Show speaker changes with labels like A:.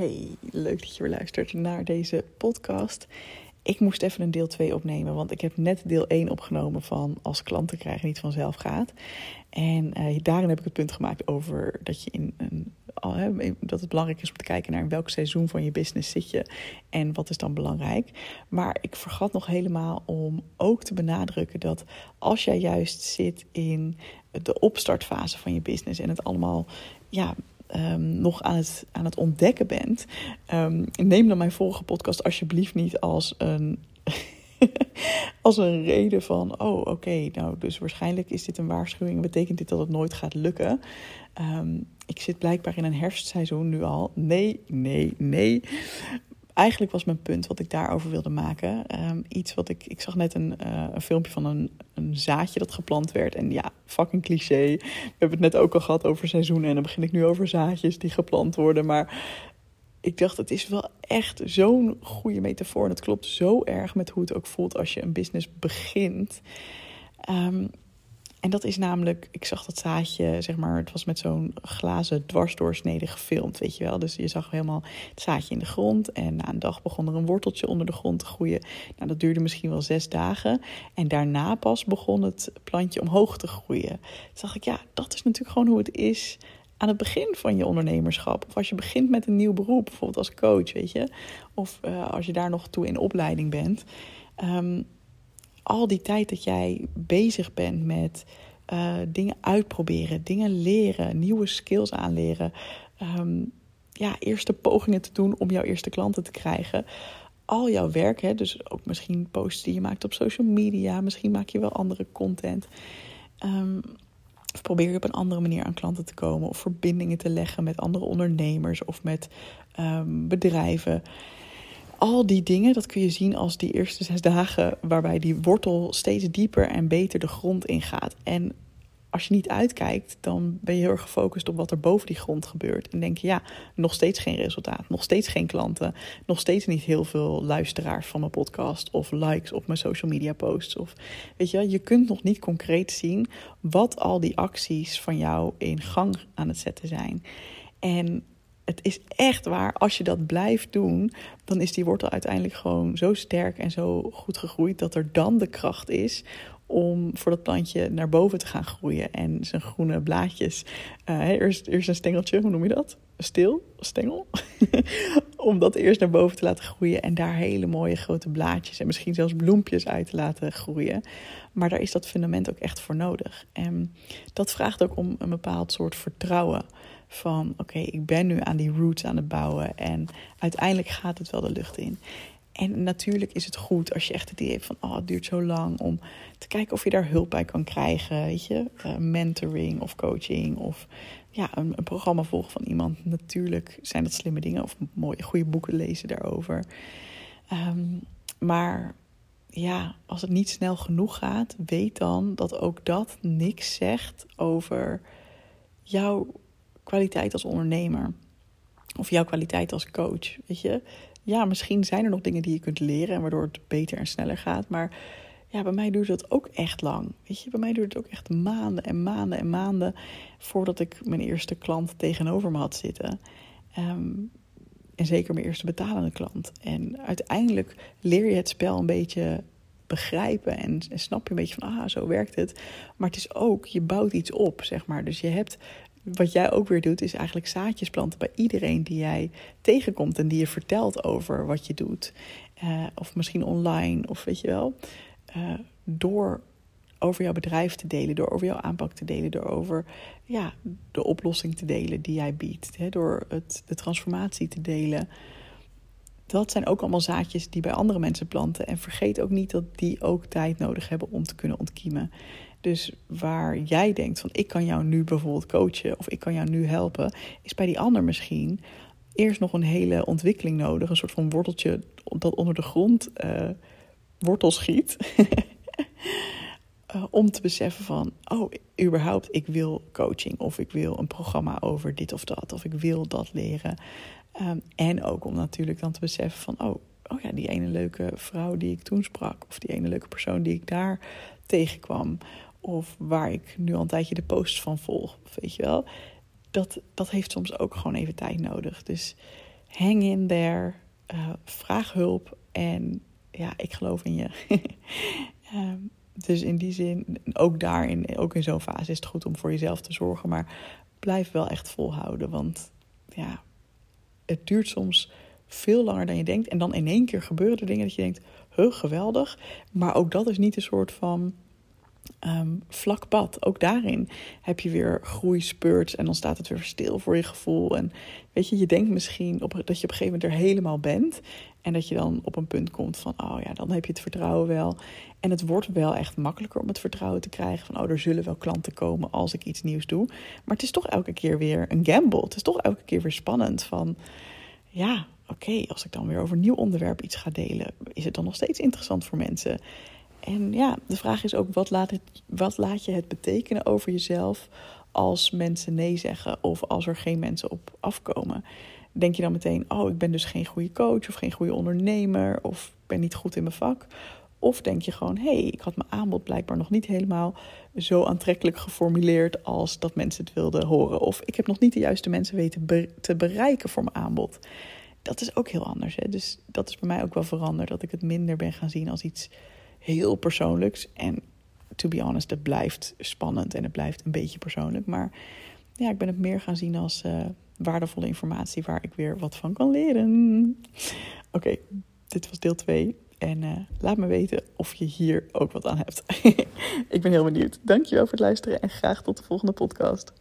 A: Hey, leuk dat je weer luistert naar deze podcast. Ik moest even een deel 2 opnemen, want ik heb net deel 1 opgenomen van als klanten krijgen niet vanzelf gaat. En uh, daarin heb ik het punt gemaakt over dat, je in een, dat het belangrijk is om te kijken naar in welk seizoen van je business zit je en wat is dan belangrijk. Maar ik vergat nog helemaal om ook te benadrukken dat als jij juist zit in de opstartfase van je business en het allemaal ja, um, nog aan het, aan het ontdekken bent, um, neem dan mijn vorige podcast alsjeblieft niet als een. als een reden van, oh oké, nou dus waarschijnlijk is dit een waarschuwing. Betekent dit dat het nooit gaat lukken? Um, ik zit blijkbaar in een herfstseizoen nu al. Nee, nee, nee eigenlijk was mijn punt wat ik daarover wilde maken. Ehm, iets wat ik. Ik zag net een, uh, een filmpje van een, een zaadje dat geplant werd. En ja, fucking cliché. We hebben het net ook al gehad over seizoenen. En dan begin ik nu over zaadjes die geplant worden. Maar ik dacht, het is wel echt zo'n goede metafoor. En het klopt zo erg met hoe het ook voelt als je een business begint. Um, en dat is namelijk, ik zag dat zaadje, zeg maar, het was met zo'n glazen dwarsdoorsnede gefilmd, weet je wel. Dus je zag helemaal het zaadje in de grond en na een dag begon er een worteltje onder de grond te groeien. Nou, dat duurde misschien wel zes dagen. En daarna pas begon het plantje omhoog te groeien. Toen dacht ik, ja, dat is natuurlijk gewoon hoe het is aan het begin van je ondernemerschap. Of als je begint met een nieuw beroep, bijvoorbeeld als coach, weet je. Of uh, als je daar nog toe in opleiding bent. Um, al die tijd dat jij bezig bent met uh, dingen uitproberen, dingen leren, nieuwe skills aanleren, um, ja, eerste pogingen te doen om jouw eerste klanten te krijgen. Al jouw werk, hè, dus ook misschien posts die je maakt op social media, misschien maak je wel andere content. Um, of probeer je op een andere manier aan klanten te komen, of verbindingen te leggen met andere ondernemers of met um, bedrijven al die dingen, dat kun je zien als die eerste zes dagen waarbij die wortel steeds dieper en beter de grond ingaat. En als je niet uitkijkt, dan ben je heel erg gefocust op wat er boven die grond gebeurt. En denk je, ja, nog steeds geen resultaat, nog steeds geen klanten, nog steeds niet heel veel luisteraars van mijn podcast of likes op mijn social media posts. Of weet je, je kunt nog niet concreet zien wat al die acties van jou in gang aan het zetten zijn. En het is echt waar, als je dat blijft doen, dan is die wortel uiteindelijk gewoon zo sterk en zo goed gegroeid dat er dan de kracht is om voor dat plantje naar boven te gaan groeien en zijn groene blaadjes. Uh, eerst, eerst een stengeltje, hoe noem je dat? Stil, stengel. om dat eerst naar boven te laten groeien en daar hele mooie grote blaadjes en misschien zelfs bloempjes uit te laten groeien. Maar daar is dat fundament ook echt voor nodig. En dat vraagt ook om een bepaald soort vertrouwen van oké, ik ben nu aan die roots aan het bouwen en uiteindelijk gaat het wel de lucht in. En natuurlijk is het goed als je echt het idee hebt van oh, het duurt zo lang om te kijken of je daar hulp bij kan krijgen, weet je, uh, mentoring of coaching of ja, een, programma volgen van iemand. Natuurlijk zijn dat slimme dingen of mooie, goede boeken lezen daarover. Um, maar ja, als het niet snel genoeg gaat, weet dan dat ook dat niks zegt over jouw kwaliteit als ondernemer. Of jouw kwaliteit als coach. Weet je, ja, misschien zijn er nog dingen die je kunt leren en waardoor het beter en sneller gaat. Maar ja, bij mij duurt het ook echt lang. Weet je, bij mij duurt het ook echt maanden en maanden en maanden voordat ik mijn eerste klant tegenover me had zitten. Um, en zeker mijn eerste betalende klant. En uiteindelijk leer je het spel een beetje begrijpen en, en, snap je een beetje van, ah, zo werkt het. Maar het is ook, je bouwt iets op, zeg maar. Dus je hebt wat jij ook weer doet, is eigenlijk zaadjes planten bij iedereen die jij tegenkomt en die je vertelt over wat je doet. Uh, of misschien online, of weet je wel. Uh, door over jouw bedrijf te delen, door over jouw aanpak te delen, door over ja, de oplossing te delen die jij biedt, hè, door het, de transformatie te delen. Dat zijn ook allemaal zaadjes die bij andere mensen planten. En vergeet ook niet dat die ook tijd nodig hebben om te kunnen ontkiemen. Dus waar jij denkt van ik kan jou nu bijvoorbeeld coachen of ik kan jou nu helpen, is bij die ander misschien eerst nog een hele ontwikkeling nodig. Een soort van worteltje dat onder de grond uh, wortel schiet. uh, om te beseffen van, oh, überhaupt, ik wil coaching of ik wil een programma over dit of dat of ik wil dat leren. Um, en ook om natuurlijk dan te beseffen van, oh, oh ja, die ene leuke vrouw die ik toen sprak of die ene leuke persoon die ik daar tegenkwam of waar ik nu al een tijdje de posts van volg, weet je wel. Dat, dat heeft soms ook gewoon even tijd nodig. Dus hang in there, uh, vraag hulp en ja, ik geloof in je. um, dus in die zin, ook daarin, ook in zo'n fase is het goed om voor jezelf te zorgen. Maar blijf wel echt volhouden. Want ja, het duurt soms veel langer dan je denkt. En dan in één keer gebeuren er dingen dat je denkt, huh, geweldig. Maar ook dat is niet een soort van um, vlak pad. Ook daarin heb je weer groeispurts en dan staat het weer stil voor je gevoel. En weet je, je denkt misschien op, dat je op een gegeven moment er helemaal bent. En dat je dan op een punt komt van, oh ja, dan heb je het vertrouwen wel. En het wordt wel echt makkelijker om het vertrouwen te krijgen van, oh, er zullen wel klanten komen als ik iets nieuws doe. Maar het is toch elke keer weer een gamble. Het is toch elke keer weer spannend van, ja, oké, als ik dan weer over een nieuw onderwerp iets ga delen, is het dan nog steeds interessant voor mensen? En ja, de vraag is ook, wat laat, het, wat laat je het betekenen over jezelf als mensen nee zeggen of als er geen mensen op afkomen? Denk je dan meteen, oh, ik ben dus geen goede coach of geen goede ondernemer of ben niet goed in mijn vak? Of denk je gewoon, hé, hey, ik had mijn aanbod blijkbaar nog niet helemaal zo aantrekkelijk geformuleerd als dat mensen het wilden horen. Of ik heb nog niet de juiste mensen weten te bereiken voor mijn aanbod. Dat is ook heel anders. Hè? Dus dat is bij mij ook wel veranderd. Dat ik het minder ben gaan zien als iets heel persoonlijks. En to be honest, het blijft spannend en het blijft een beetje persoonlijk. Maar ja, ik ben het meer gaan zien als uh, waardevolle informatie waar ik weer wat van kan leren. Oké, dit was deel 2. En uh, laat me weten of je hier ook wat aan hebt. ik ben heel benieuwd. Dankjewel voor het luisteren en graag tot de volgende podcast.